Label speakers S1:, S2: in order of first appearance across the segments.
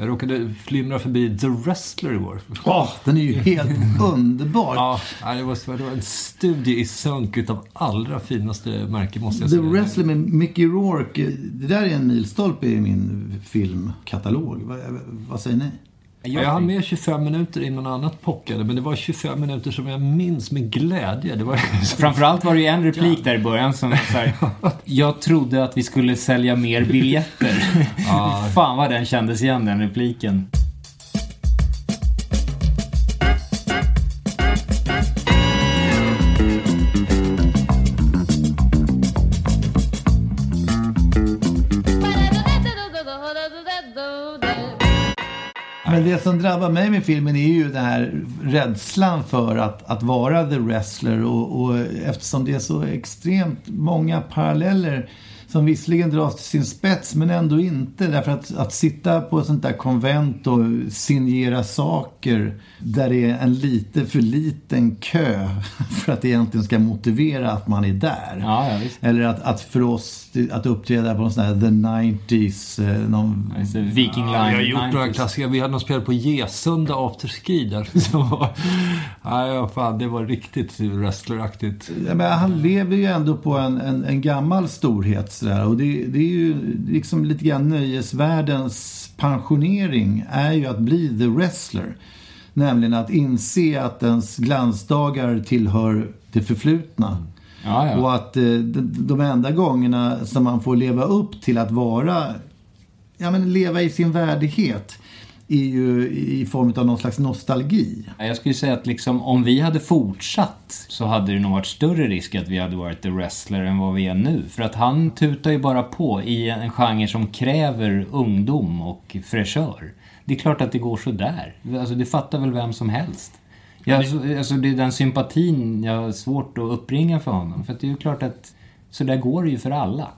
S1: Jag råkade flimra förbi The Wrestler igår.
S2: Åh, den är ju helt underbar.
S1: Ja, det var, det var en studie i sunk utav allra finaste märke måste jag
S2: The
S1: säga.
S2: Wrestler med Mickey Rourke, det där är en milstolpe i min filmkatalog. Vad, vad säger ni?
S1: Jag hann med 25 minuter innan annat pockade, men det var 25 minuter som jag minns med glädje. Det var
S3: Framförallt var det ju en replik där i början som var så här, Jag trodde att vi skulle sälja mer biljetter. Fan vad den kändes igen den repliken.
S2: Som drabbar mig med filmen är ju den här rädslan för att, att vara the wrestler och, och eftersom det är så extremt många paralleller som visserligen dras till sin spets men ändå inte. Därför att, att sitta på ett sånt där konvent och signera saker där det är en lite för liten kö för att det egentligen ska motivera att man är där.
S3: Ja, ja.
S2: Eller att, att för oss att uppträda på någon sån här the 90s, eh, någon
S3: Alltså, Viking
S1: Ja,
S3: Line.
S1: vi har gjort några
S3: 90s.
S1: klassiker. Vi hade någon spel på Gesunda afterski där. Som var, ja, fan, det var riktigt wrestleraktigt.
S2: Ja, men han lever ju ändå på en, en, en gammal storhet sådär. Och det, det är ju liksom lite grann nöjesvärldens pensionering är ju att bli the wrestler. Nämligen att inse att ens glansdagar tillhör det förflutna.
S3: Ja, ja.
S2: Och att eh, de, enda gångerna som man får leva upp till att vara, ja men leva i sin värdighet är ju i form av någon slags nostalgi.
S3: Jag skulle säga att liksom, om vi hade fortsatt så hade det nog varit större risk att vi hade varit the wrestler än vad vi är nu. För att han tutar ju bara på i en genre som kräver ungdom och fräschör. Det är klart att det går så där. Alltså, det fattar väl vem som helst. Jag, alltså, alltså, det är den sympatin jag har svårt att uppringa för honom. För det är ju klart att så där går det ju för alla.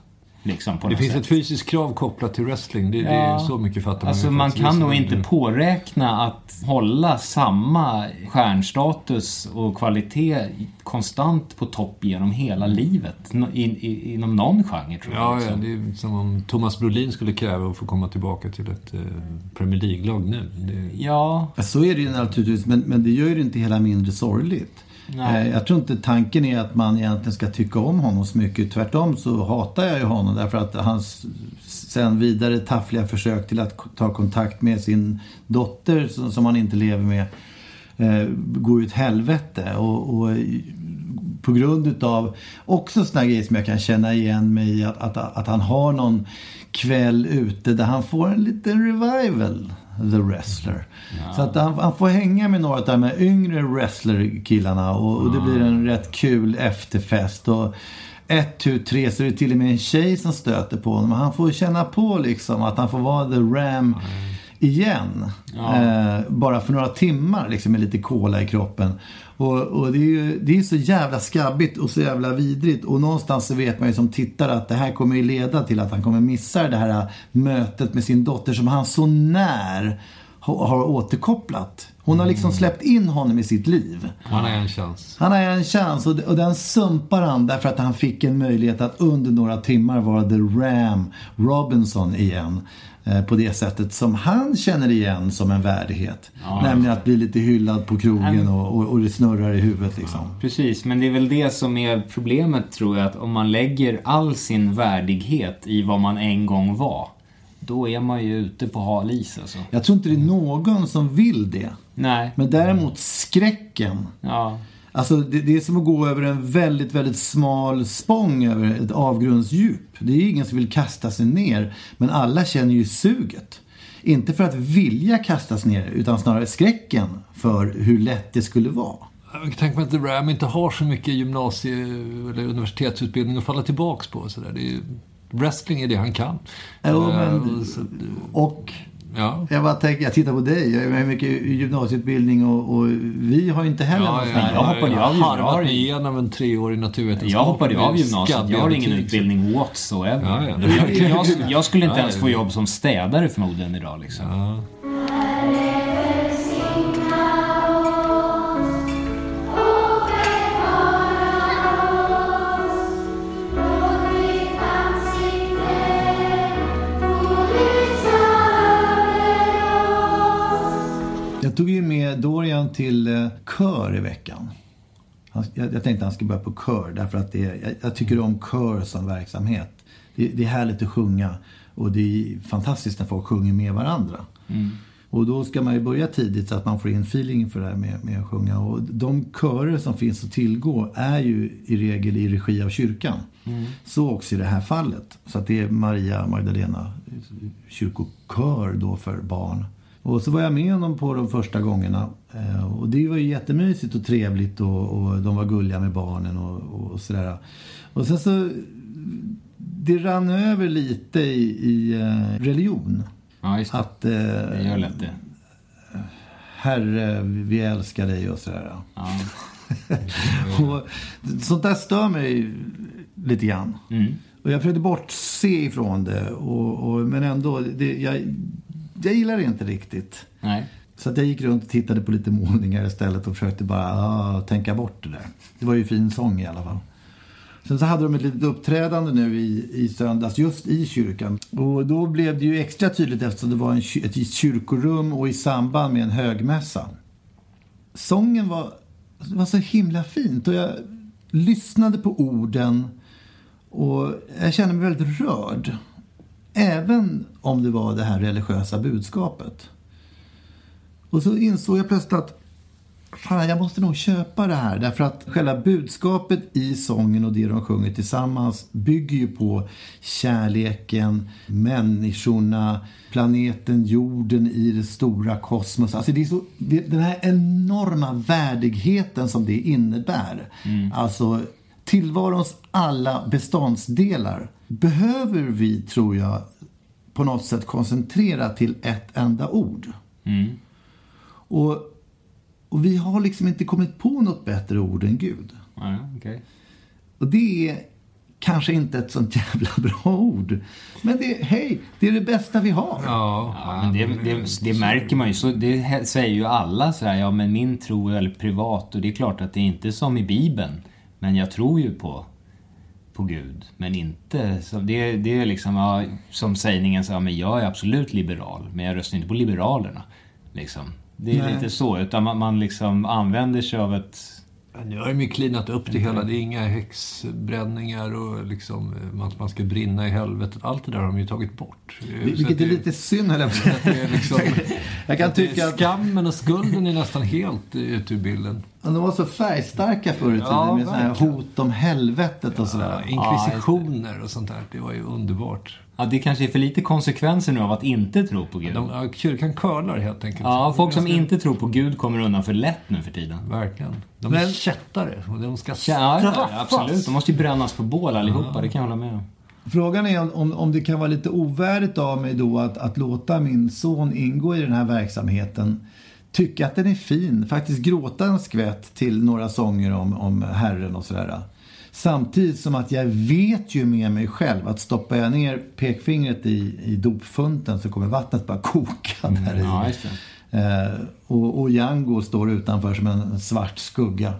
S3: Liksom, på
S1: Det finns
S3: sätt.
S1: ett fysiskt krav kopplat till wrestling. Det, det är så mycket fattar man
S3: Alltså man kan
S1: Det
S3: nog inte påräkna att hålla samma stjärnstatus och kvalitet konstant på topp genom hela livet. No- I, i, inom någon genre tror jag.
S1: Ja, ja,
S3: liksom.
S1: det är som om Thomas Brolin skulle kräva att få komma tillbaka till ett eh, Premier League-lag nu. Det,
S3: ja.
S2: Ja, Så är det ju naturligtvis, men, men det gör ju det inte hela mindre sorgligt.
S3: Nej.
S2: Eh, Jag tror inte tanken är att man egentligen ska tycka om honom så mycket. Tvärtom så hatar jag ju honom därför att hans sen vidare taffliga försök till att ta kontakt med sin dotter som, som han inte lever med eh, går ju ett helvete. Och, och på grund utav också såna grejer som jag kan känna igen mig i att, att, att han har någon kväll ute där han får en liten revival, the wrestler. Så att han, han får hänga med några av de här yngre wrestlerkillarna och, och det blir en rätt kul efterfest. Och ett, tu, tre så är det till och med en tjej som stöter på honom. Han får känna på liksom att han får vara the ram igen. Eh, bara för några timmar liksom med lite cola i kroppen. Och, och det är ju det är så jävla skabbigt och så jävla vidrigt. Och någonstans så vet man ju som tittare att det här kommer ju leda till att han kommer missa det här äh, mötet med sin dotter som han så när har återkopplat. Hon har liksom släppt in honom i sitt liv.
S1: han har en chans.
S2: Han har en chans och, och den sumpar han därför att han fick en möjlighet att under några timmar vara The Ram Robinson igen. Eh, på det sättet som han känner igen som en värdighet. Nämligen att bli lite hyllad på krogen och, och, och det snurrar i huvudet liksom.
S3: Precis, men det är väl det som är problemet tror jag. Att om man lägger all sin värdighet i vad man en gång var. Då är man ju ute på hal is alltså.
S2: Jag tror inte det är någon som vill det.
S3: Nej.
S2: Men däremot skräcken.
S3: Ja.
S2: Alltså det, det är som att gå över en väldigt, väldigt smal spång över ett avgrundsdjup. Det är ingen som vill kasta sig ner. Men alla känner ju suget. Inte för att vilja kastas ner, utan snarare skräcken för hur lätt det skulle vara.
S1: Tänka mig att Ram inte har så mycket gymnasie eller universitetsutbildning att falla tillbaks på. Så där. Det är, ju- wrestling är det han kan.
S2: Jo,
S1: Eh,
S2: men-
S1: och så-
S2: Och
S1: ja.
S2: jag bara tänker, jag tittar på dig. Jag har mycket gymnasieutbildning och, och vi har ju inte heller
S1: Ja,
S2: någon
S1: ja,
S3: jag hoppade
S1: jag
S3: av ju-
S1: igenom en treårig naturvetenskap.
S3: Jag hoppade av gymnasiet. Jag har ingen utbildning whatsoever.
S1: Ja, ja.
S3: Jag, jag, jag skulle inte ens få jobb som städare förmodligen idag liksom.
S2: Jag tog ju med Dorian till eh, kör i veckan. Jag, jag tänkte han skulle börja på kör därför att det, jag, jag tycker om kör som verksamhet. Det, det är härligt att sjunga och det är fantastiskt när folk sjunger med varandra. Och då ska man ju börja tidigt så att man får in feeling för det här med, med att sjunga. Och de körer som finns att tillgå är ju i regel i regi av kyrkan. Så också i det här fallet. Så att det är Maria Magdalena kyrkokör då för barn. Och så var jag med honom på de första gångerna. Eh, Och det var ju jättemysigt och trevligt och, och de var gulliga med barnen och, och sådär. Och sen så, det rann över lite i, i eh, religion.
S3: Ja, just det.
S2: Att eh,
S3: Det gör lätt det.
S2: Herre, vi älskar dig och sådär.
S3: Ja.
S2: och sånt där stör mig lite grann.
S3: Mm.
S2: Och jag försökte bortse ifrån det. Och, och, men ändå, det, jag, jag gillar det inte riktigt.
S3: Nej.
S2: Så att jag gick runt och tittade på lite målningar istället och försökte bara ah, tänka bort det där. Det var ju fin sång i alla fall. Sen så hade de ett litet uppträdande nu i, i söndags just i kyrkan. Och då blev det ju extra tydligt eftersom det var en, ett kyrkorum och i samband med en högmässa. Sången var, det var så himla fint och jag lyssnade på orden och jag kände mig väldigt rörd. Även om det var det här religiösa budskapet. Och så insåg jag plötsligt att fan, jag måste nog köpa det här. Därför att själva budskapet i sången och det de sjunger tillsammans bygger ju på kärleken, människorna, planeten jorden i det stora kosmos. Alltså det är så, det, den här enorma värdigheten som det innebär. Alltså tillvarons alla beståndsdelar behöver vi, tror jag, på något sätt koncentrera till ett enda ord. Och, och vi har liksom inte kommit på något bättre ord än Gud.
S3: Ja, okej.
S2: Och det är kanske inte ett sånt jävla bra ord. Men det, hej, det är det bästa vi har.
S1: Ja,
S3: Ja, men det, det, det märker man ju. Så det säger ju alla så här, ja men min tro är väldigt privat och det är klart att det är inte som i Bibeln. Men jag tror ju på, på Gud. Men inte, så det, det är liksom, ja, som sägningen sa, men jag är absolut liberal. Men jag röstar inte på Liberalerna. Liksom. Det är
S2: Nej.
S3: lite så, utan man, man liksom använder sig av ett...
S1: Nu har de ju cleanat upp det hela. Det är inga häxbränningar och liksom, man, ska brinna i helvetet. Allt det där har de ju tagit bort.
S2: Vilket är lite synd, höll jag på
S1: liksom,
S2: Jag kan tycka att
S1: Skammen och skulden är nästan helt ute ur bilden.
S2: De var så färgstarka förr i tiden
S1: Ja,
S2: med
S1: verkligen.
S2: hot om helvetet och
S1: Ja,
S2: sådär.
S1: inkvisitioner och sånt där. Det var ju underbart.
S3: Ja, det kanske är för lite konsekvenser nu av att inte tro på Gud.
S1: De, ja, kyrkan curlar helt enkelt.
S3: Ja, folk som inte tror på Gud kommer undan för lätt nu för tiden.
S1: Verkligen. De är
S2: Men-
S1: kättare och de ska
S3: Ja,
S1: straffas.
S3: ja, absolut. De måste ju brännas på bål allihopa, det kan jag hålla med om.
S2: Frågan är om- om, om det kan vara lite ovärdigt av mig då att, att låta min son ingå i den här verksamheten. Tycka att den är fin, faktiskt gråta en skvätt till några sånger om, om Herren och sådär. Samtidigt som att jag vet ju med mig själv att stoppar jag ner pekfingret i, i dopfunten så kommer vattnet bara koka där i.
S3: Ja.
S2: Eh, och, och Django står utanför som en svart skugga.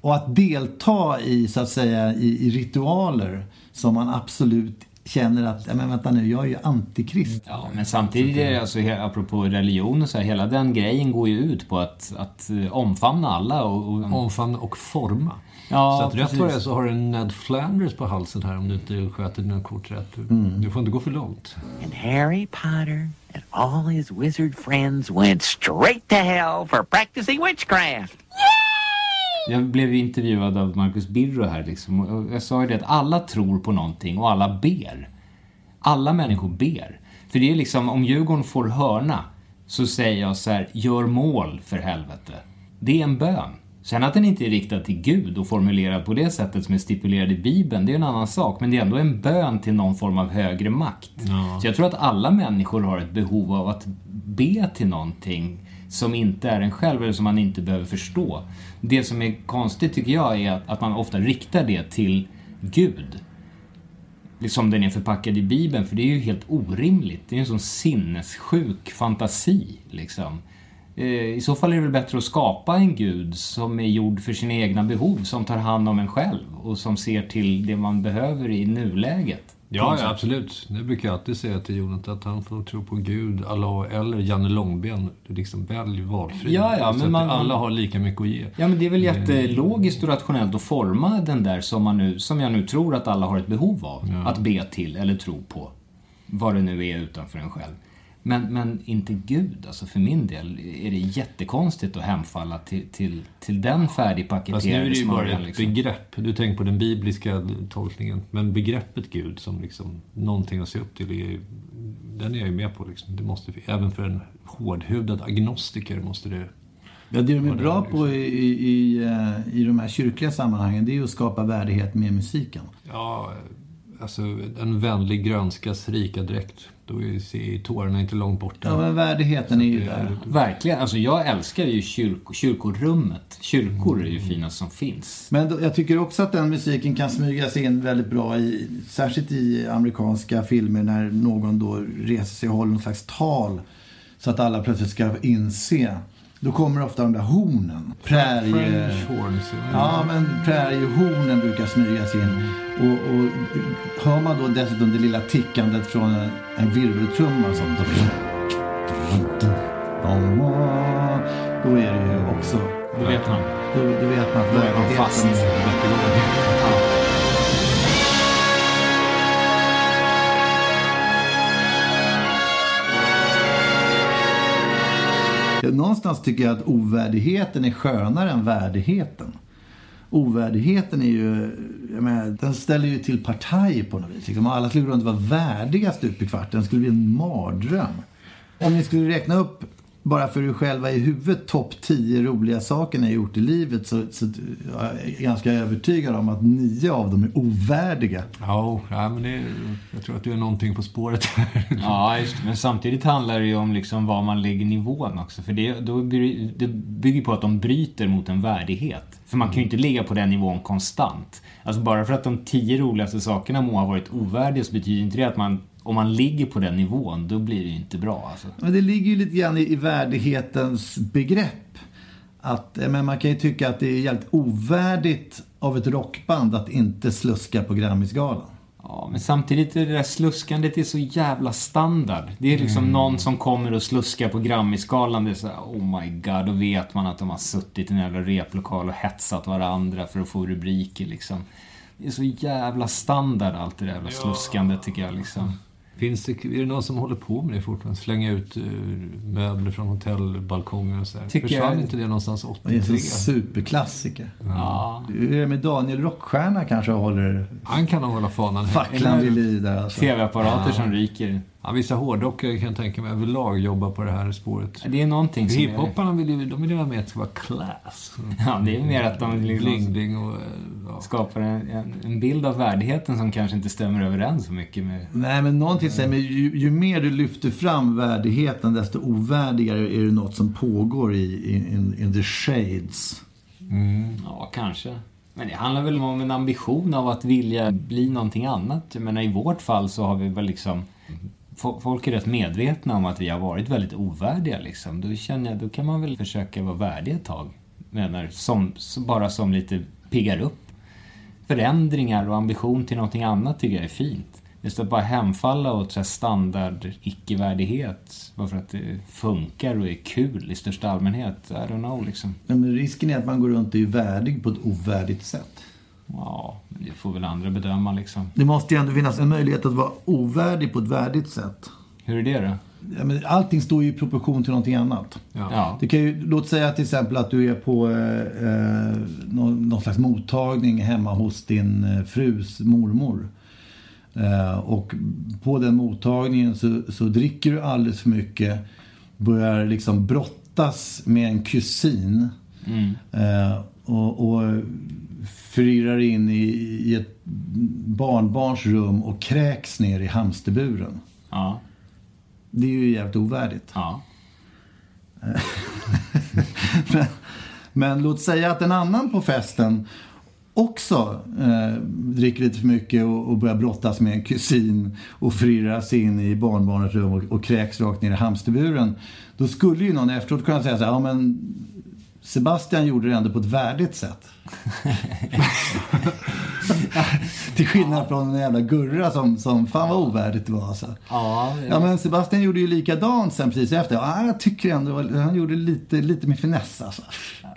S2: Och att delta i, så att säga, i, i ritualer som man absolut känner att, ja, men vänta nu, jag är ju antikrist.
S3: Ja, men samtidigt, är det, alltså, apropå religion och så här, hela den grejen går ju ut på att, att eh, omfamna alla och... och
S1: Omfamna och forma.
S3: Ja,
S1: så att rätt vad det är så har du en Ned Flanders på halsen här om du inte sköter dina kort rätt. Du,
S3: Mm.
S1: du får inte gå för långt.
S4: And Harry Potter and all his wizard friends went straight to hell for practicing witchcraft.
S3: Jag blev ju intervjuad av Marcus Birro här liksom. Och jag sa ju det att alla tror på någonting och alla ber. Alla människor ber. För det är liksom, om Djurgården får hörna så säger jag så här, gör mål för helvete. Det är en bön. Sen att den inte är riktad till Gud och formulerad på det sättet som är stipulerad i Bibeln, det är en annan sak. Men det är ändå en bön till någon form av högre makt. Så jag tror att alla människor har ett behov av att be till någonting som inte är en själv eller som man inte behöver förstå. Det som är konstigt tycker jag är att, att man ofta riktar det till Gud. Liksom den är förpackad i Bibeln, för det är ju helt orimligt. Det är en sån sinnessjuk fantasi, liksom. Eh, I så fall är det väl bättre att skapa en gud som är gjord för sina egna behov, som tar hand om en själv och som ser till det man behöver i nuläget.
S1: Ja, ja, absolut. Det brukar jag alltid säga till Jonathan att han får tro på Gud, Allah eller Janne Långben. Liksom välj valfri.
S3: Ja, ja, men man-
S1: alla har lika mycket att ge.
S3: Ja, men det är väl jättelogiskt och rationellt att forma den där som, man nu, som jag nu tror att alla har ett behov av. Att be till eller tro på. Vad det nu är utanför en själv. Men, men inte Gud, alltså för min del är det jättekonstigt att hemfalla till, till, till den
S1: Fast nu är
S3: färdigpaketerade
S1: det ju bara
S3: smörjan.
S1: ett
S3: Liksom.
S1: begrepp. Du tänker på den bibliska tolkningen. Men begreppet Gud som liksom någonting att se upp till, är, den är jag ju med på. Liksom. Det måste, även för en hårdhudad agnostiker måste det...
S2: Ja, det de är bra på i, i, i, eh, i de här kyrkliga sammanhangen, det är att skapa värdighet med musiken.
S1: Ja, alltså en vänlig grönskas rika dräkt. Då är, tårarna inte långt borta.
S2: Ja, men värdigheten är ju
S1: är-
S2: där.
S3: Verkligen. Alltså jag älskar ju kyrk, kyrkorummet. Kyrkor är ju finast som finns.
S2: Men då, jag tycker också att den musiken kan smyga sig in väldigt bra i, särskilt i amerikanska filmer när någon då reser sig och håller någon slags tal så att alla plötsligt ska inse. Då kommer ofta de där hornen. Prärie...
S1: Horns.
S2: Ja, men präriehornen brukar smyga sig in. Och, och hör man då dessutom det lilla tickandet från en, en virveltrumma som... Då är det ju också...
S3: Då vet man.
S2: Då, då vet man
S3: Då är man fast.
S2: Någonstans tycker jag att ovärdigheten är skönare än värdigheten. Ovärdigheten är ju, jag menar, den ställer ju till partaj på något vis. Liksom, alla skulle gå runt och vara värdiga stup i kvarten. Det skulle bli en mardröm. Om ni skulle räkna upp, bara för er själva i huvudet, topp 10 roliga saker ni har gjort i livet så, så jag är ganska övertygad om att nio av dem är ovärdiga.
S1: Ja, ja, men det, jag tror att du är någonting på spåret här.
S3: Ja, just. Men samtidigt handlar det ju om liksom var man lägger nivån också. För det, då, det bygger på att de bryter mot en värdighet. För man kan ju inte ligga på den nivån konstant. Alltså bara för att de tio roligaste sakerna må ha varit ovärdiga så betyder inte det att man, om man ligger på den nivån, då blir det ju inte bra. Alltså.
S2: Men det ligger ju lite grann i, i värdighetens begrepp. Att, men man kan ju tycka att det är jävligt ovärdigt av ett rockband att inte sluska på Grammisgalan.
S3: Ja, men samtidigt är det där sluskandet är så jävla standard. Det är liksom någon som kommer och sluskar på Grammisgalan. Det är så här, oh my god, då vet man att de har suttit i en jävla replokal och hetsat varandra för att få rubriker liksom. Det är så jävla standard allt det där jävla sluskandet tycker jag liksom.
S1: Finns det, är det någon som håller på med det fortfarande? Slänga ut eh, möbler från hotellbalkonger och så här.
S3: Tycker
S1: Försvann
S3: jag-
S1: inte det någonstans
S2: Det är en
S1: 83?
S2: superklassiker.
S3: Ja.
S2: Hur är det med Daniel Rockstjärna kanske håller
S1: Han kan nog hålla fanan högt.
S2: facklan vid liv där alltså.
S3: TV-apparater som ryker.
S1: Ja, vissa hårdrockare kan jag tänka mig överlag jobba på det här spåret.
S3: Det är någonting som är...
S1: Hiphopparna vill ju, de vill ju vara med att det ska vara class.
S3: Ja, det är mer att de liksom
S1: Bling, bling och... eh, Ja.
S3: skapar en, en, bild av värdigheten som kanske inte stämmer överens så mycket med...
S2: Nej, men någonting säger mig, ju, ju mer du lyfter fram värdigheten desto ovärdigare är det något som pågår i, in, in the shades.
S3: Ja, kanske. Men det handlar väl om en ambition av att vilja bli någonting annat. Jag menar, i vårt fall så har vi väl liksom... Folk är rätt medvetna om att vi har varit väldigt ovärdiga liksom. Då känner jag, då kan man väl försöka vara värdig ett tag. Menar, som, bara som lite piggar upp. Förändringar och ambition till någonting annat tycker jag är fint. Just att bara hemfalla åt så standard icke-värdighet bara för att det funkar och är kul i största allmänhet. I don't know liksom.
S2: Ja, men risken är att man går runt och är värdig på ett ovärdigt sätt.
S3: Ja, men det får väl andra bedöma liksom.
S2: Det måste ju ändå finnas en möjlighet att vara ovärdig på ett värdigt sätt.
S3: Hur är det då?
S2: Ja, men allting står ju i proportion till någonting annat.
S1: Ja.
S3: Ja.
S2: Det kan ju, låt säga till exempel att du är på eh, eh, någon, någon slags mottagning hemma hos din eh, frus mormor. Eh, och på den mottagningen så, så dricker du alldeles för mycket. Börjar liksom brottas med en kusin. Eh, och, och förirrar in i, i ett barnbarns rum och kräks ner i hamsterburen.
S3: Ja.
S2: Det är ju jävligt ovärdigt.
S3: Ja.
S2: men, men låt säga att en annan på festen också eh, dricker lite för mycket och, och börjar brottas med en kusin och förirrar sig in i barnbarnets rum och, och kräks rakt ner i hamsterburen. Då skulle ju någon efteråt kunna säga så här, ja men Sebastian gjorde det ändå på ett värdigt sätt. Till skillnad från en jävla Gurra som, som fan vad ovärdigt det var alltså.
S3: Ja,
S2: Ja men Sebastian gjorde ju likadant sen precis efter. Ja, jag tycker ändå han gjorde lite, lite med finess alltså.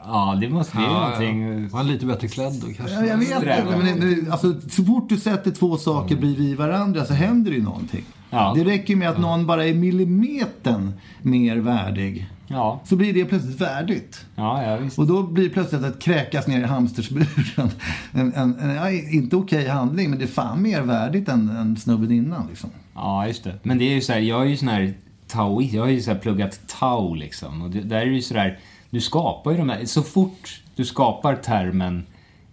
S3: ja, det måste bli
S1: Ja,
S3: någonting...
S1: ja. Var han lite bättre klädd då kanske?
S2: Ja, jag vet inte. Men det, alltså, så fort du sätter två saker bredvid varandra så händer det ju någonting.
S3: Ja.
S2: Det räcker med att någon bara är millimetern mer värdig.
S3: Ja,
S2: Så blir det plötsligt värdigt.
S3: ja, ja visst.
S2: Och då blir plötsligt att kräkas ner i hamstersburen en, en, en ja, inte okej handling, men det är fan mer värdigt än, än snubben innan liksom.
S3: Ja, just det. Men det är ju så här, jag är ju sån här taoist, jag har ju så här pluggat tao liksom. Och det, där är det ju så där, du skapar ju de här, så fort du skapar termen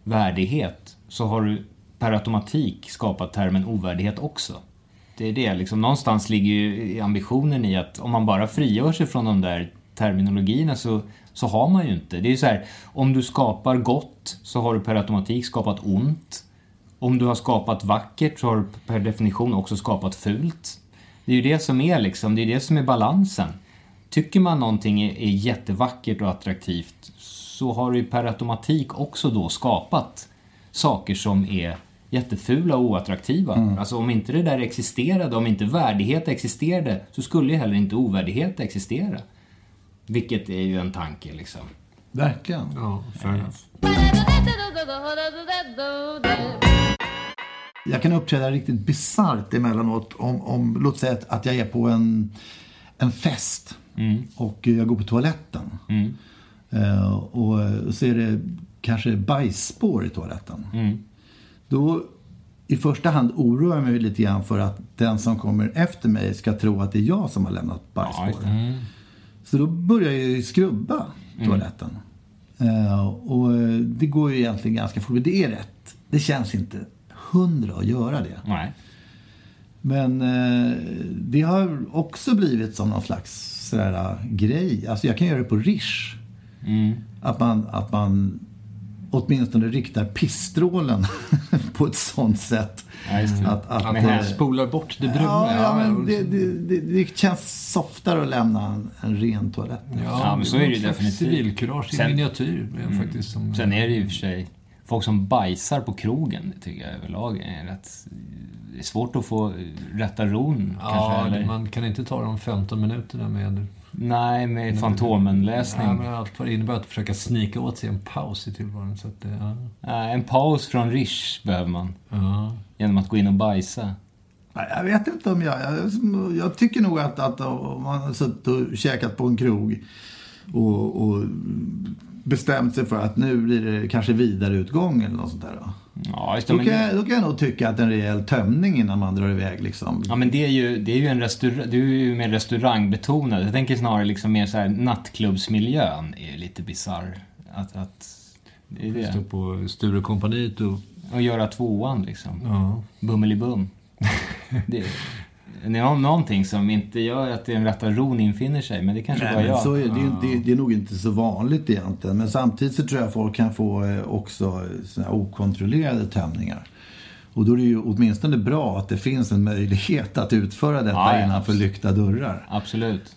S3: värdighet så har du per automatik skapat termen ovärdighet också. Det är det, liksom någonstans ligger ju ambitionen i att om man bara frigör sig från de där terminologierna så, så har man ju inte. Det är ju så här, om du skapar gott så har du per automatik skapat ont. Om du har skapat vackert så har du per definition också skapat fult. Det är ju det som är liksom, det är det som är balansen. Tycker man någonting är, är jättevackert och attraktivt så har du ju per automatik också då skapat saker som är jättefula och oattraktiva. Alltså om inte det där existerade, om inte värdighet existerade så skulle ju heller inte ovärdighet existera. Vilket är ju en tanke liksom.
S2: Verkligen.
S1: Ja, fair enough.
S2: Jag kan uppträda riktigt bisarrt emellanåt om, om låt säga att, jag är på en, en fest och jag går på toaletten. Eh, och så är det kanske bajsspår i toaletten. Då i första hand oroar jag mig lite grann för att den som kommer efter mig ska tro att det är jag som har lämnat bajsspår.
S3: det.
S2: Så då börjar jag ju skrubba toaletten. Eh, och eh, det går ju egentligen ganska fort. Det är rätt. Det känns inte hundra att göra det.
S3: Nej.
S2: Men eh, det har också blivit som någon slags sådär, grej. Alltså jag kan göra det på Rish. Att, man, att man åtminstone riktar pissstrålen på ett sånt sätt.
S3: Ja.
S2: Att, att,
S1: Att
S2: eh,
S1: spolar bort det bruna.
S2: Ja, ja, men det, det, det, känns softare att lämna en, en ren toalett.
S3: Ja, men så är det ju definitivt.
S1: Civilkurage i
S3: Sen-
S1: miniatyr mm. faktiskt. Som,
S3: Sen är det ju i och för sig folk som bajsar på krogen, det tycker jag överlag är rätt... Det är svårt att få rätta ron
S1: Ja,
S3: kanske. Eller?
S1: man kan inte ta de 15 minuterna med...
S3: Nej, med Fantomen-läsning.
S1: Ja, men allt vad det innebär att försöka snika åt sig en paus i tillvaron. Så att, ja.
S3: Nej, en paus från Rish behöver man.
S1: Ja.
S3: Genom att gå in och bajsa.
S2: Nej, Jag vet inte om jag... Jag, jag tycker nog att, att om man har suttit och käkat på en krog och, och bestämt sig för att nu blir det kanske vidareutgång eller något sånt där. Då,
S3: Ja, just det.
S2: då,
S3: Men,
S2: kan, jag, då kan jag nog tycka att en rejäl tömning innan man drar iväg liksom.
S3: ja, men det är ju, det är ju en restaurang, det är ju mer restaurangbetonad. Jag tänker snarare liksom mer så här nattklubbsmiljön är ju lite bisarr. Att, att, det är
S1: Stå
S3: det.
S1: på Sturecompagniet och...
S3: Och göra tvåan liksom.
S1: Ja.
S3: Bummelibum. det, någonting som inte gör att den rätta ron infinner sig, men det kanske
S2: Nej,
S3: bara jag.
S2: så är, det, det, det är nog inte så vanligt egentligen. Men samtidigt så tror jag folk kan få eh, också såna här okontrollerade tömningar. Och då är det ju åtminstone bra att det finns en möjlighet att utföra detta
S3: Ja, ja,
S2: innanför lyckta dörrar.
S3: Absolut.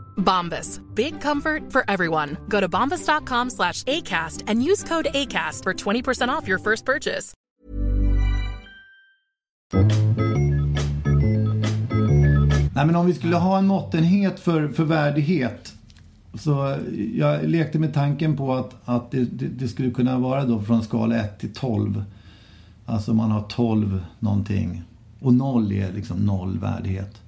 S5: Bombas. Big comfort for everyone. Go to bombas.com slash ACAST and use code ACAST for 20% off your first purchase.
S2: Nej, men om vi skulle ha en måttenhet för, för värdighet. Så jag lekte med tanken på att, att det, det, det skulle kunna vara då från skala 1 till 12. Alltså man har 12 någonting. Och 0 är liksom noll värdighet.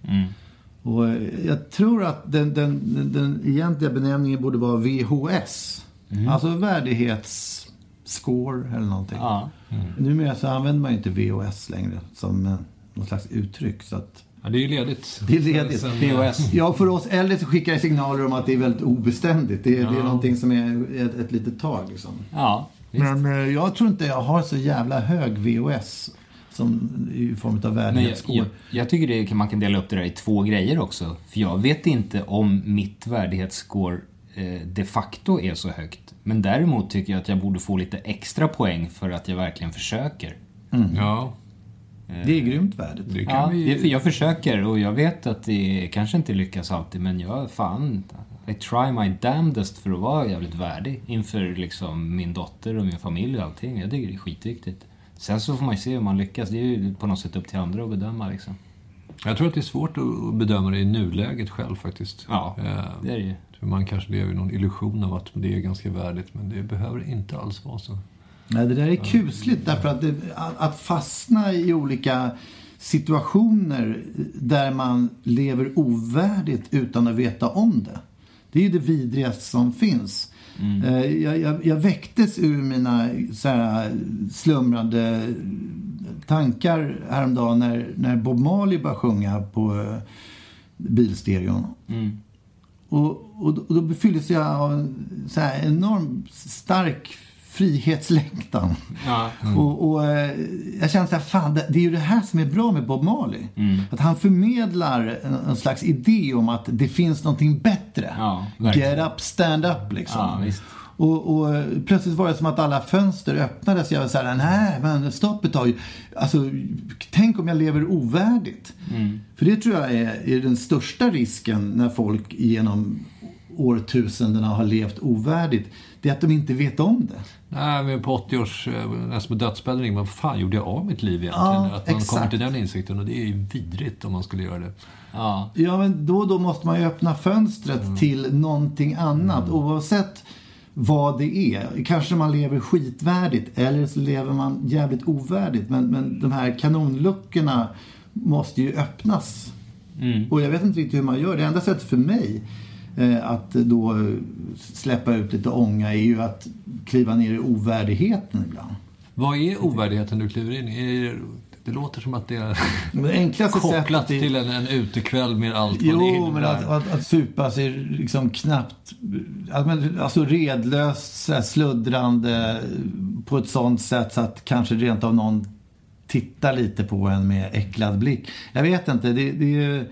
S2: Och eh, jag tror att den, den, den, egentliga benämningen borde vara VHS. Alltså värdighetsscore eller någonting.
S3: Ja.
S2: Numera så använder man ju inte VHS längre som eh, något slags uttryck. Så att
S1: Ja, det är ju ledigt.
S2: det är ledigt.
S1: Sen-
S3: POS.
S2: Ja, för oss äldre så skickar det signaler om att det är väldigt obeständigt. Det är, det är någonting som är ett, ett litet tag liksom.
S3: Ja, visst.
S2: Men eh, jag tror inte jag har så jävla hög VOS som i form av
S3: Men jag,
S2: värdighetsscore.
S3: jag, jag tycker det, man kan dela upp det där i två grejer också. För jag vet inte om mitt värdighetsscore eh, de facto är så högt. Men däremot tycker jag att jag borde få lite extra poäng för att jag verkligen försöker.
S1: Ja,
S2: Det är grymt värdigt.
S1: det kan
S3: Ja,
S1: vi...
S3: jag försöker och jag vet att det kanske inte lyckas alltid men jag, fan, I try my damnedest för att vara jävligt värdig inför liksom min dotter och min familj och allting. Jag tycker det är skitviktigt. Sen så får man ju se hur man lyckas. Det är ju på något sätt upp till andra att bedöma liksom.
S1: Jag tror att det är svårt att bedöma det i nuläget själv faktiskt.
S3: Ja,
S1: Eh,
S3: det är det ju.
S1: man kanske lever i någon illusion av att det är ganska värdigt, men det behöver inte alls vara så.
S2: Nej, det där är kusligt därför att, det, att att fastna i olika situationer där man lever ovärdigt utan att veta om det. Det är ju det vidrigaste som finns. Eh, Jag, jag, jag väcktes ur mina så här, slumrande tankar häromdagen när, när Bob Marley började sjunga på eh, bilstereon. Och, och, då- då befylldes jag av en så här enorm stark frihetslängtan.
S3: Ja.
S2: Och, och eh, jag kände så här, fan det, är ju det här som är bra med Bob Marley. Att han förmedlar en, en slags idé om att det finns någonting bättre.
S3: Ja, verkligen.
S2: Get up, stand up liksom.
S3: Ja.
S2: Och, och eh, plötsligt var det som att alla fönster öppnades. Jag var så här, nej men stopp ett tag. Alltså, tänk om jag lever ovärdigt.
S3: Mm.
S2: För det tror jag är, är den största risken när folk genom årtusendena har levt ovärdigt. Det är att de inte vet om det.
S1: Nej, men på 80 års, eh, nästan på dödsbädden, vad fan gjorde jag av mitt liv egentligen?
S2: Ja,
S1: att man kommer
S2: exakt.
S1: till den insikten och det är ju vidrigt om man skulle göra det.
S3: Ja.
S2: Ja, men då och då måste man ju öppna fönstret till någonting annat. Oavsett vad det är. Kanske man lever skitvärdigt eller så lever man jävligt ovärdigt. Men, men de här kanonluckorna måste ju öppnas. Och jag vet inte riktigt hur man gör. Det enda sättet för mig att då eh, släppa ut lite ånga är ju att kliva ner i ovärdigheten ibland.
S1: Vad är ovärdigheten du kliver in i? Det låter som att det är
S2: Men det enklaste
S1: kopplat
S2: sättet är-
S1: till en, en utekväll med allt vad det
S2: Jo,
S1: innebär.
S2: men att, att, att supa sig liksom knappt... att man- Alltså redlöst, här sluddrande på ett sånt sätt så att kanske rent av någon tittar lite på en med äcklad blick. Jag vet inte, det, det, är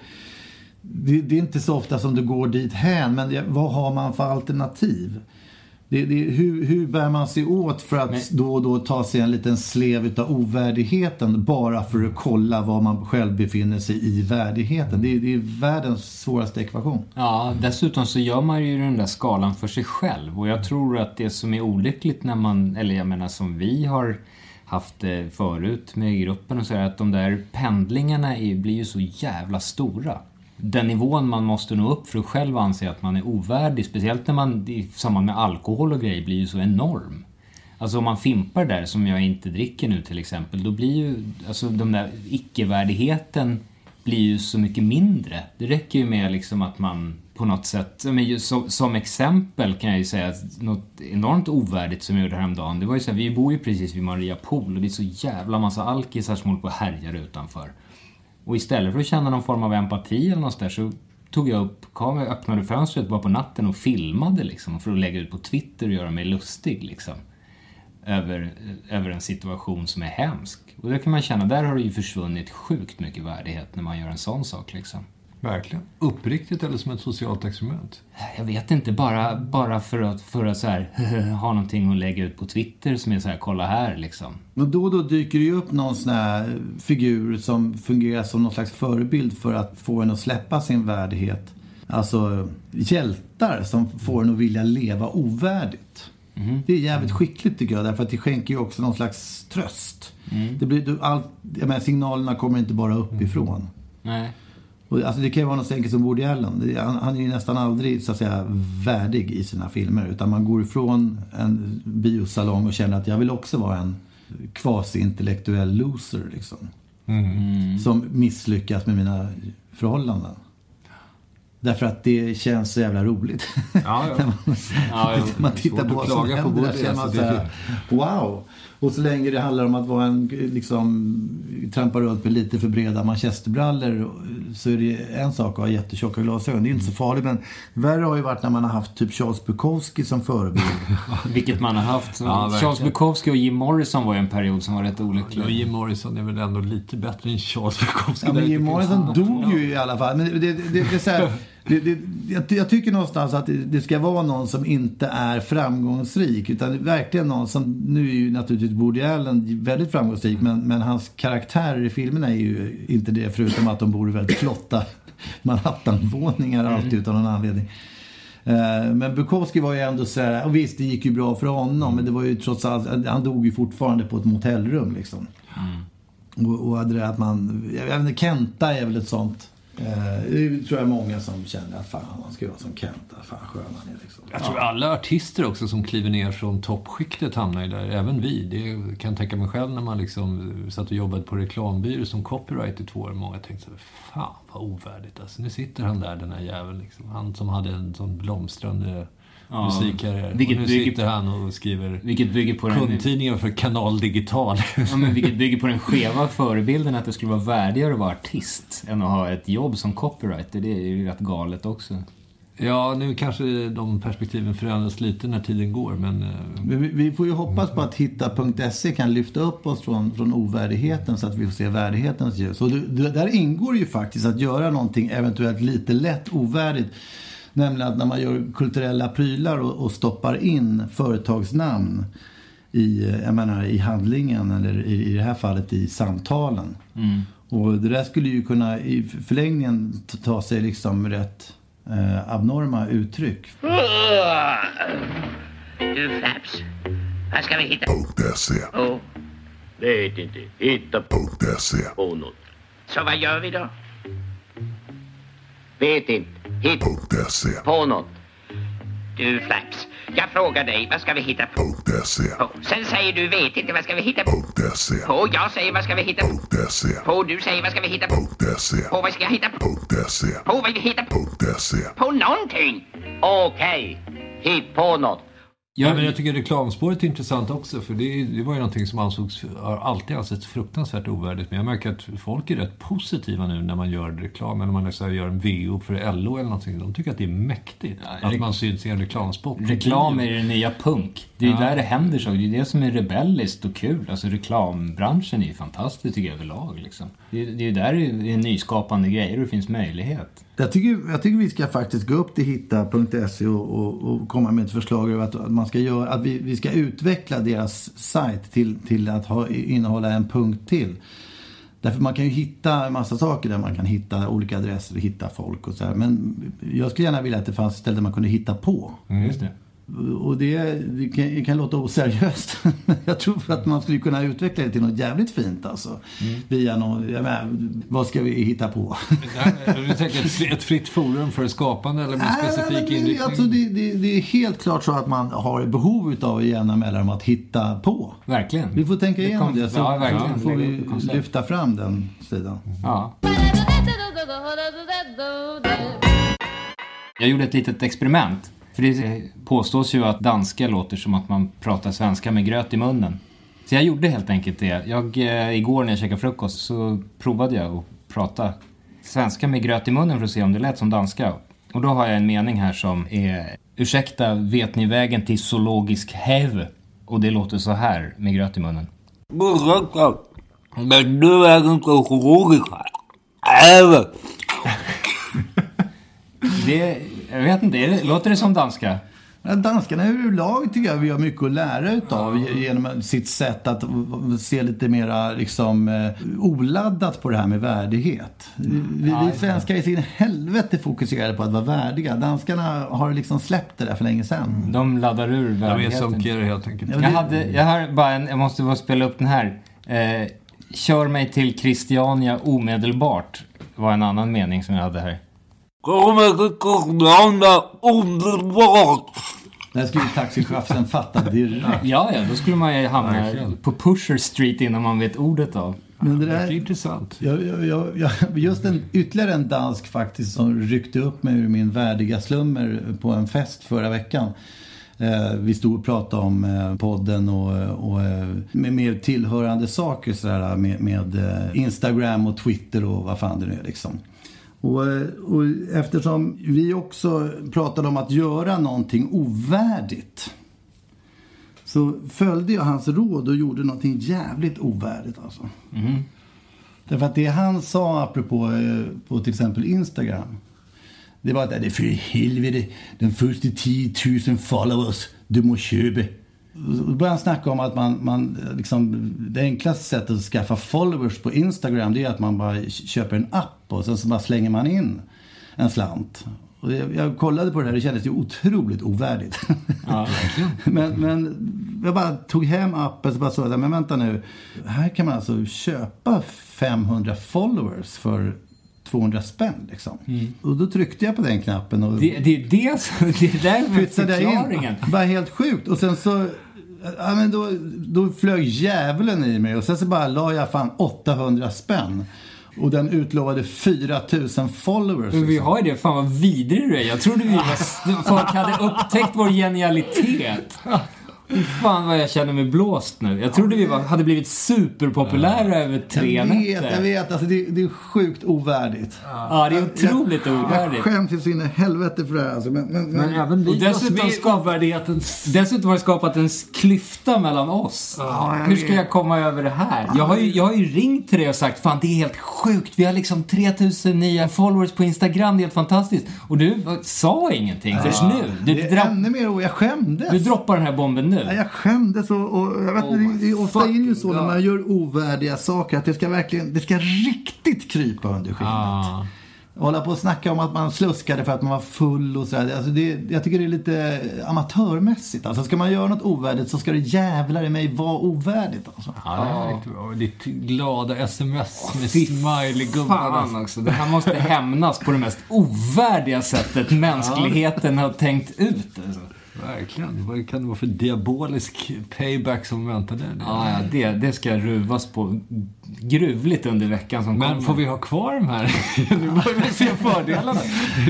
S2: det, det är inte så ofta som det går dit hän men det, vad har man för alternativ? Det, det, hur, hur bär man sig åt för att då och då ta sig en liten slev utav ovärdigheten bara för att kolla var man själv befinner sig i värdigheten? Det, det är världens svåraste ekvation.
S3: Ja, dessutom så gör man ju den där skalan för sig själv. Och jag tror att det som är olyckligt när man, eller jag menar som vi har haft det förut med gruppen och så är att de där pendlingarna är, blir ju så jävla stora. Den nivån man måste nå upp för att själv anse att man är ovärdig, speciellt när man i samband med alkohol och grejer, blir ju så enorm. Alltså om man fimpar där, som jag inte dricker nu till exempel, då blir ju alltså den där icke-värdigheten blir ju så mycket mindre. Det räcker ju med liksom att man på något sätt, men som, som exempel kan jag ju säga att något enormt ovärdigt som jag gjorde häromdagen, det var ju så här, vi bor ju precis vid Maria Pool och det är så jävla massa alkisar som håller på och härjar utanför. Och istället för att känna någon form av empati eller något där så tog jag upp kameran, öppnade fönstret bara på natten och filmade liksom för att lägga ut på Twitter och göra mig lustig liksom. Över, över en situation som är hemsk. Och där kan man känna, där har det ju försvunnit sjukt mycket värdighet när man gör en sån sak liksom.
S1: Verkligen. Uppriktigt eller som ett socialt experiment?
S3: Jag vet inte, bara, bara för att, för att så här, ha någonting att lägga ut på Twitter som är så här, kolla här liksom.
S2: Och då och då dyker det ju upp någon sån här figur som fungerar som någon slags förebild för att få en att släppa sin värdighet. Alltså hjältar som får en att vilja leva ovärdigt.
S3: Mm.
S2: Det är jävligt skickligt tycker jag därför att det skänker ju också någon slags tröst.
S3: Mm.
S2: Det blir, du, all, jag menar, signalerna kommer inte bara uppifrån.
S3: Nej.
S2: Och, alltså, det kan ju vara något så enkelt som Woody Allen. Han, han är ju nästan aldrig så att säga värdig i sina filmer. Utan man går ifrån en biosalong och känner att jag vill också vara en quasi-intellektuell loser. Liksom. Som misslyckas med mina förhållanden. Därför att det känns så jävla roligt.
S1: Ja, ja.
S2: När man,
S3: Ja,
S2: man tittar på vad som
S1: på
S2: händer. Där
S1: Woody,
S2: känner man
S1: alltså,
S2: så
S1: det-
S2: här, wow! Och så länge det handlar om att vara en, liksom, trampa runt med lite för breda manchesterbrallor så är det en sak att ha jättetjocka glasögon. Det är inte så farligt. Men värre har ju varit när man har haft typ Charles Bukowski som förebild.
S3: Vilket man har haft.
S1: Ja.
S3: Charles Bukowski och Jim Morrison var ju en period som var rätt olycklig.
S1: Och Jim Morrison är väl ändå lite bättre än Charles Bukowski.
S2: Ja, men Jim
S1: jag-
S2: Morrison dog ju i alla fall. Men det, det, det, det är så här, det, det, jag, jag tycker någonstans att det, det ska vara någon som inte är framgångsrik. Utan verkligen någon som, nu är ju naturligtvis Woody Allen väldigt framgångsrik. Men, men hans karaktärer i filmerna är ju inte det. Förutom att de bor i väldigt flotta Manhattan-våningar alltid utan någon anledning. Eh, Men Bukowski var ju ändå så här, och visst det gick ju bra för honom. Men det var ju trots allt, han dog ju fortfarande på ett motellrum liksom. Och, och hade det att man, jag vet inte, Kenta är väl ett sånt. Eh, det tror jag många som känner att fan man ska vara som Kenta, fan skön han är liksom.
S1: Jag tror alla artister också som kliver ner från toppskiktet hamnar ju där. Även vi. Det kan jag tänka mig själv när man liksom satt och jobbade på reklambyrå som copyright i två år. Många tänkte så här, fan vad ovärdigt alltså. Nu sitter han där den här jäveln liksom. Han som hade en sån blomstrande
S3: Ja,
S1: musikkarriär.
S3: vilket
S1: och nu
S3: bygger-
S1: sitter han och skriver
S3: Vilket bygger på den,
S1: kundtidningar för Kanal Digital.
S3: ja, men vilket bygger på den skeva förebilden att det skulle vara värdigare att vara artist än att ha ett jobb som copywriter. Det är ju rätt galet också.
S1: ja, nu kanske de perspektiven förändras lite när tiden går. Men eh,
S2: Men vi, vi får ju hoppas på att Hitta.se kan lyfta upp oss från, från ovärdigheten så att vi får se värdighetens ljus. Och det, det, där ingår ju faktiskt att göra någonting eventuellt lite lätt ovärdigt. Nämligen att när man gör kulturella prylar och, och stoppar in företagsnamn i, jag menar, i handlingen eller i, i det här fallet i samtalen. Och det där skulle ju kunna i förlängningen ta- sig liksom rätt eh, abnorma uttryck.
S4: Du Flaps, vad ska vi hitta
S6: .se.
S4: på?
S7: Vet inte. Hitta
S6: .se.
S7: på något.
S4: Så vad gör vi då?
S7: Vet inte. Hitta
S6: .se.
S7: på något.
S4: Du Flaps, jag frågar dig, vad ska vi hitta på?
S6: .se.
S4: på? Sen säger du vet inte, vad ska vi hitta på?
S6: .se.
S4: på? Jag säger, vad ska vi hitta på?
S6: .se.
S4: på? Du säger, vad ska vi hitta på?
S6: .se.
S4: på? Vad ska jag hitta på?
S6: .se.
S4: på? Vad vi hitta på?
S6: .se.
S4: På någonting!
S7: Okej. Hitt på något.
S1: Ja, men jag tycker reklamspåret är intressant också. För det, det var ju någonting som ansågs, har alltid ansetts fruktansvärt ovärdigt. Men jag märker att folk är rätt positiva nu när man gör reklam. När man här, gör en VO för LO eller någonting. De tycker att det är mäktigt. att
S3: re-
S1: man syns i en reklamspot.
S3: Reklam är det nya punk. Det är ju
S1: Ja.
S3: där det händer så. Det är det som är rebelliskt och kul. Alltså reklambranschen är ju fantastisk tycker jag överlag. Liksom. Det, är, det är ju där det är nyskapande grejer och det finns möjlighet.
S2: Jag tycker, jag tycker vi ska faktiskt gå upp till hitta.se och, och, och komma med ett förslag över att, att man ska göra, att vi, vi ska utveckla deras sajt till, till att ha, innehålla en punkt till. Därför man kan ju hitta en massa saker där man kan hitta olika adresser och hitta folk och så här. Men jag skulle gärna vilja att det fanns ställen man kunde hitta på.
S3: Just det.
S2: Och det, det, kan, det kan låta oseriöst. jag tror att man skulle kunna utveckla det till något jävligt fint alltså.
S1: Mm.
S2: Via någon, jag menar, vad ska vi hitta på?
S1: Du tänker ett, ett fritt forum för skapande eller med specifik
S2: Nej, men det,
S1: inriktning?
S2: alltså det, det, det är helt klart så att man har behov av jämna mellanrum att hitta på.
S3: Verkligen.
S2: Vi får tänka
S3: Det
S2: igenom
S3: kom-
S2: det, så
S3: ja, verkligen.
S2: får vi lyfta fram den sidan.
S3: Ja. Jag gjorde ett litet experiment. För det påstås ju att danska låter som att man pratar svenska med gröt i munnen. Så jag gjorde helt enkelt det. Jag, eh, igår när jag käkade frukost så provade jag att prata svenska med gröt i munnen för att se om det lät som danska. Och då har jag en mening här som är Ursäkta, vet ni vägen till zoologisk häv? Och det låter så här med gröt i munnen.
S6: Men du är inte zoologisk. Även.
S3: Det, jag vet inte, det, låter det som danska?
S2: Danskarna överlag tycker jag vi har mycket att lära utav genom sitt sätt att se lite mera liksom, eh, oladdat på det här med värdighet. Vi, vi svenskar är sin helvete fokuserade på att vara värdiga. Danskarna har liksom släppt det där för länge sedan.
S3: De laddar ur
S1: De är
S3: värdigheten.
S1: sunkigare helt enkelt.
S3: Jag, hade, jag har bara en, jag måste bara spela upp den här. Eh, kör mig till Christiania omedelbart. var en annan mening som jag hade här.
S6: Kommer till Christiania omedelbart.
S2: Det här skulle ju taxichauffören fatta direkt.
S3: Ja, ja, då skulle man ju hamna på Pusher Street innan man vet ordet av.
S2: Men det
S1: Det är
S2: där,
S1: intressant.
S2: jag, jag, jag, jag, just en, ytterligare en dansk faktiskt som ryckte upp mig ur min värdiga slummer på en fest förra veckan. Eh, vi stod och pratade om eh, podden och, och eh, med, med tillhörande saker sådär, med, med eh, Instagram och Twitter och vad fan det nu är liksom. Och, eh, och eftersom vi också pratade om att göra någonting ovärdigt så följde jag hans råd och gjorde någonting jävligt ovärdigt alltså. Därför att det han sa apropå eh, på till exempel Instagram. Det var att det är för helvete, den första 10 000 followers du må köpa. Då började han snacka om att man, man liksom, det enklaste sättet att skaffa followers på Instagram det är att man bara köper en app och sen så bara slänger man in en slant. Och jag, jag kollade på det här och det kändes ju otroligt ovärdigt. men, men jag bara tog hem appen och bara såg att men vänta nu. Här kan man alltså köpa 500 followers för 200 spänn liksom. Och då tryckte jag på den knappen och
S3: Det, det är det som, det är där
S2: pytsade jag
S3: förklaringen.
S2: in. Bara helt sjukt. Och sen så, ja men då, då flög djävulen i mig och sen så bara la jag fan 800 spänn. Och den utlovade 4000 followers.
S3: Men vi
S2: liksom.
S3: har ju det. Fan vad vidrig du är. Jag trodde vi var, folk hade upptäckt vår genialitet. Fan vad jag känner mig blåst nu. Jag trodde vi var, hade blivit superpopulära över tre
S2: jag vet,
S3: nätter.
S2: jag vet. Alltså det, det är sjukt ovärdigt.
S3: Ja, det är otroligt
S2: Jag
S3: ovärdigt.
S2: skäms ju så in i helvete för det här. Alltså. Men, men, men,
S1: även
S3: Och
S1: vi
S3: dessutom
S1: dessutom
S3: ska-
S1: ovärdighetens...
S3: Dessutom har det skapat en klyfta mellan oss. Hur ska jag komma över det här? Jag har, ju, jag har ju ringt till dig och sagt fan det är helt sjukt. Vi har liksom 3000 nya followers på Instagram. Det är helt fantastiskt. Och du sa ingenting förrän nu. Du,
S2: det är
S3: dra,
S2: ännu mer Jag skämdes.
S3: du droppar den här bomben nu.
S2: Ja, jag skämdes och, och jag vet,
S3: Oh
S2: det, det är ofta är ju så när man gör ovärdiga saker att det ska verkligen, det ska riktigt krypa under skinnet.
S1: Ah.
S2: Hålla på och snacka om att man sluskade för att man var full och sådär. Alltså det, jag tycker det är lite amatörmässigt. Alltså ska man göra något ovärdigt så ska det jävlar i mig vara ovärdigt. Alltså.
S1: Ja, det är riktigt bra. Ditt glada sms med smiley-gubbar.
S3: Fan också. Det här måste hämnas på det mest ovärdiga sättet mänskligheten har tänkt ut. Alltså.
S1: Verkligen. Vad kan det vara för diabolisk payback som väntar där?
S3: Ja, ja det, det ska ruvas på gruvligt under veckan som
S1: Men
S3: kommer.
S1: får vi ha kvar de här? nu börjar vi se fördelarna.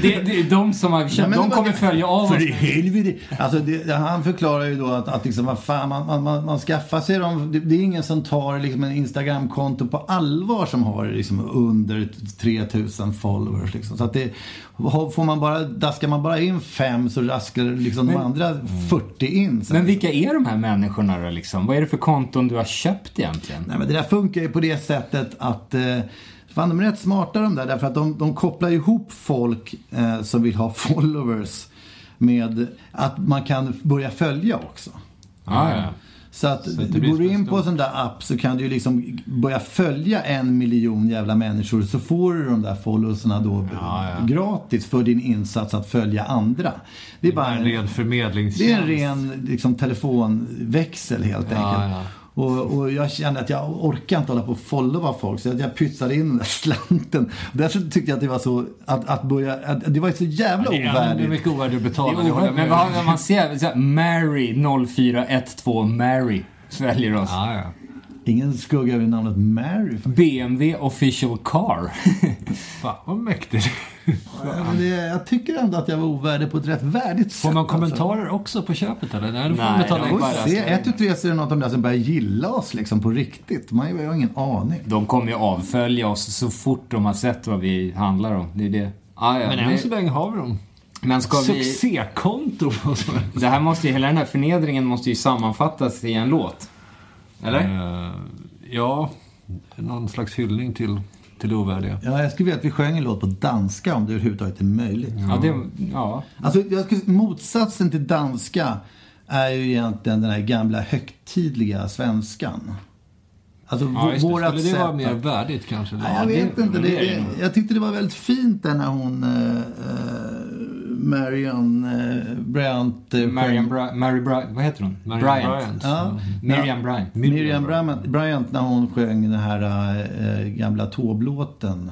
S3: Det, det är de som har köpt,
S2: men
S3: de
S2: det-
S3: kommer följa av oss.
S2: För i helvete. Alltså det, han förklarar ju då att, att liksom, vad fan, man, man, man, man skaffar sig dem. Det, det är ingen som tar liksom en Instagram-konto på allvar som har liksom under 3000 followers. Liksom. Så att det, får man bara, daskar man bara in fem så raskar liksom de andra 40 in.
S3: Men vilka är de här människorna då liksom? Vad är det för konton du har köpt egentligen?
S2: Nej men det där funkar ju på det sättet att eh, Fan, de är rätt smarta de där därför att de, de kopplar ihop folk eh, som vill ha followers med att man kan börja följa också.
S3: Ja, ja.
S2: Så att
S1: Så det
S2: du går in på en sån där app så kan du ju liksom börja följa en miljon jävla människor så får du de där followsarna då gratis för din insats att följa andra. Det är bara
S1: En ren förmedlingstjänst.
S2: det är en ren liksom, telefonväxel helt
S1: Ja,
S2: enkelt.
S1: Ja.
S2: Och, och jag kände att jag orkar inte hålla på och followa folk så att jag pytsade in den där slanten. Därför tyckte jag att det var så, att, att börja, att det var så jävla
S1: Det är
S2: ovärdigt.
S1: mycket ovärdigt att betala.
S3: Det
S1: håller
S3: ovärdigt, men vad man ser, så här, Mary 0412 Mary sväljer oss.
S1: Ja, ja.
S2: Ingen skugga över namnet Mary.
S3: BMW official car.
S1: Fan vad mäktigt.
S2: Ja, men det, jag tycker ändå att jag var ovärdig på ett rätt värdigt sätt.
S1: Får man
S2: alltså.
S1: kommentarer också på köpet eller? Nej, då får
S3: Nej,
S1: man
S3: de bara-
S2: se. Ett ut tre så är det något av dem där som börjar gilla oss liksom på riktigt. Man har ju ingen aning.
S3: De kommer ju avfölja oss så fort de har sett vad vi handlar om. Det är det. Ah, ja,
S1: Men än så länge har vi dem.
S3: men ska vi...
S1: Succékonto.
S3: Det här måste ju, hela den här förnedringen måste ju sammanfattas i en låt. Eller?
S1: Eh, ja, någon slags hyllning till, till det ovärdiga.
S2: Ja, jag skulle vilja att vi sjöng en låt på danska om det överhuvudtaget är möjligt.
S3: Ja, det... Ja.
S2: Alltså, jag skulle, motsatsen till danska är ju egentligen den här gamla högtidliga svenskan. Alltså,
S1: Ja, just det. Skulle det vara mer värdigt kanske?
S2: Nej, jag vet inte. Det, det, jag tyckte det var väldigt fint där när hon, eh, Marion eh, Bryant... eh,
S3: Marian Bry- Mary Bry- vad heter hon?
S1: Marian
S3: Bryant.
S1: Bryant.
S2: Ja.
S3: Miriam Bryant.
S2: Miriam Bryant, Bryant när hon sjöng den här eh, gamla Taube-låten.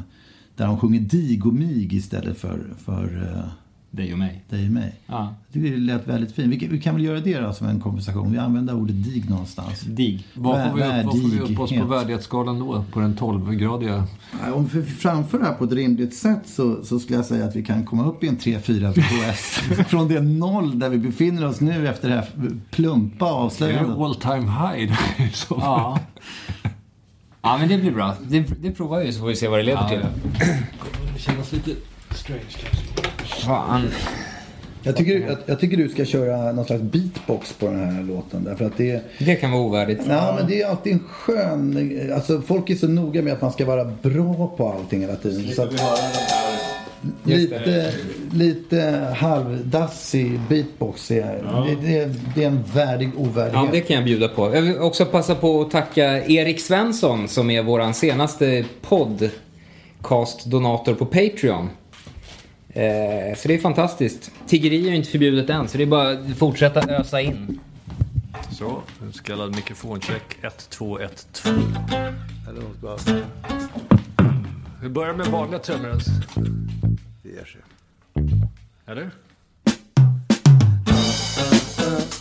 S2: Där hon sjunger dig och mig istället för, för eh,
S3: Dig och mig.
S2: dig och mig.
S3: Ja.
S2: Jag tycker det lät väldigt fint. Vi, kan- vi kan väl göra det då som en konversation. Vi använder ordet dig någonstans.
S3: Dig.
S1: Vad får, vi upp, vad får vi upp oss på
S2: Värdighet.
S1: värdighetsskalan då? På den 12-gradiga?
S2: Nej, Om vi framför det här på ett rimligt sätt så, så skulle jag säga att vi kan komma upp i en 3-4 PS. Från det noll där vi befinner oss nu efter det här plumpa
S1: Det är
S2: avslöjandet.
S1: all time high.
S3: Ja. Ja, men det blir bra. Det, det provar vi så får vi se vad det leder till.
S1: Det känns lite strange kanske.
S3: Fan.
S2: Jag tycker, jag, jag tycker du ska köra någon slags beatbox på den här låten. Därför att det,
S3: Det kan vara ovärdigt.
S2: ja, men det är alltid en skön... Alltså folk är så noga med att man ska vara bra på allting hela tiden. Så att, lite, lite halvdassig beatbox är, det, det, det är en värdig ovärdighet.
S3: Ja, det kan jag bjuda på. Jag vill också passa på att tacka Erik Svensson som är vår senaste podcast-donator på Patreon. Eh, så det är fantastiskt. Tiggeri är ju inte förbjudet än, så det är bara att fortsätta ösa in.
S1: Så, en så kallad mikrofoncheck 1, 2, 1, 2. Eller något bara... Vi börjar med vanliga trummor ens. Det ger sig. Eller?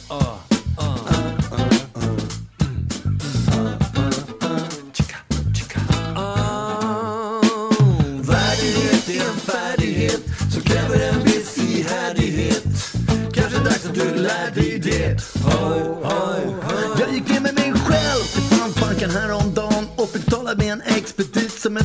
S8: Värdighet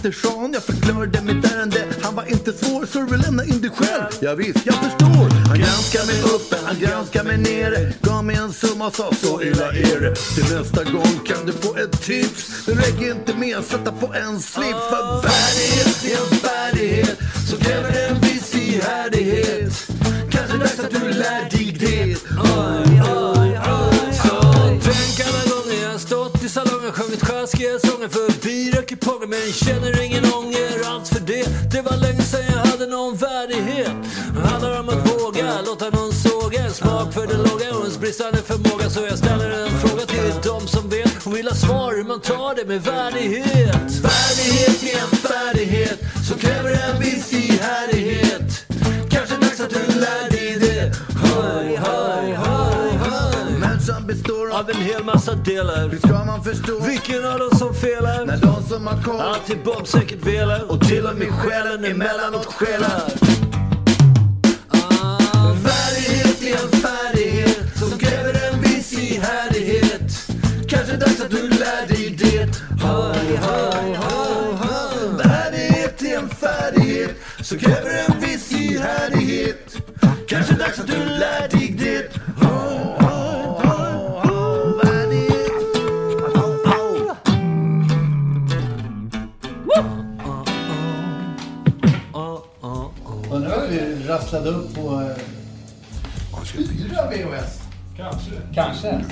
S8: expedit. Jag förklarade mitt ärende, han var inte svår så du vill lämna in dig själv. Ja, visst, jag förstår. Han granskar mig uppe, han granskar mig nere. Gav mig en summa och sa så illa är det. Till nästa gång kan du få ett tips. Det räcker inte med att sätta på en slips. För värdighet är en färdighet som kräver en viss ihärdighet. Kanske dags att du lär dig det. Oj, oj, oj. Så tänk alla gånger jag stått i salongen sjungit sjaskiga sånger för men känner ingen ånger alls för det. Det var länge sedan jag hade någon värdighet. Det handlar om att våga låta någon såga en smak för det låga och ens bristande förmåga. Så jag ställer en fråga till de som vet och vill ha svar hur man tar det med värdighet. Värdighet är en färdighet som kräver en viss ihärdighet. Kanske dags att du lär dig det. Hoj, hoj, hoj. Människan består av en hel massa delar. Hur ska man förstå vilken av dem som felar? När de som har koll alltid bombsäkert velar och till och med själen emellanåt skälar. Ah, Värdighet är en färdighet som kräver en viss ihärdighet. Kanske dags att du lär dig det. Hoj, hoj, hoj, hoj. Värdighet är en färdighet som kräver en viss ihärdighet. Kanske dags att du lär dig det.
S2: Rasslade upp på, eh, Fyra VHS.
S3: Kanske. Kanske.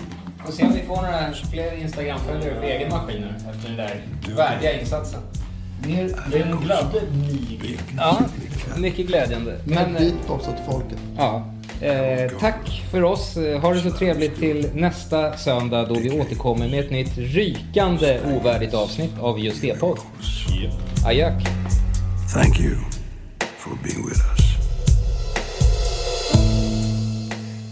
S3: Får se om vi får några fler Instagram-följare för egen maskin nu efter den där värdiga insatsen.
S2: Mer,
S9: Den gladde mig.
S3: Ja, mycket glädjande.
S2: mer
S3: Men,
S2: beatbox åt folket.
S3: ja. Eh, tack för oss. Eh, Ha det så trevligt till nästa söndag då vi återkommer med ett nytt rykande ovärdigt avsnitt av Just det-podd. Ajök.
S8: Thank you for being with us.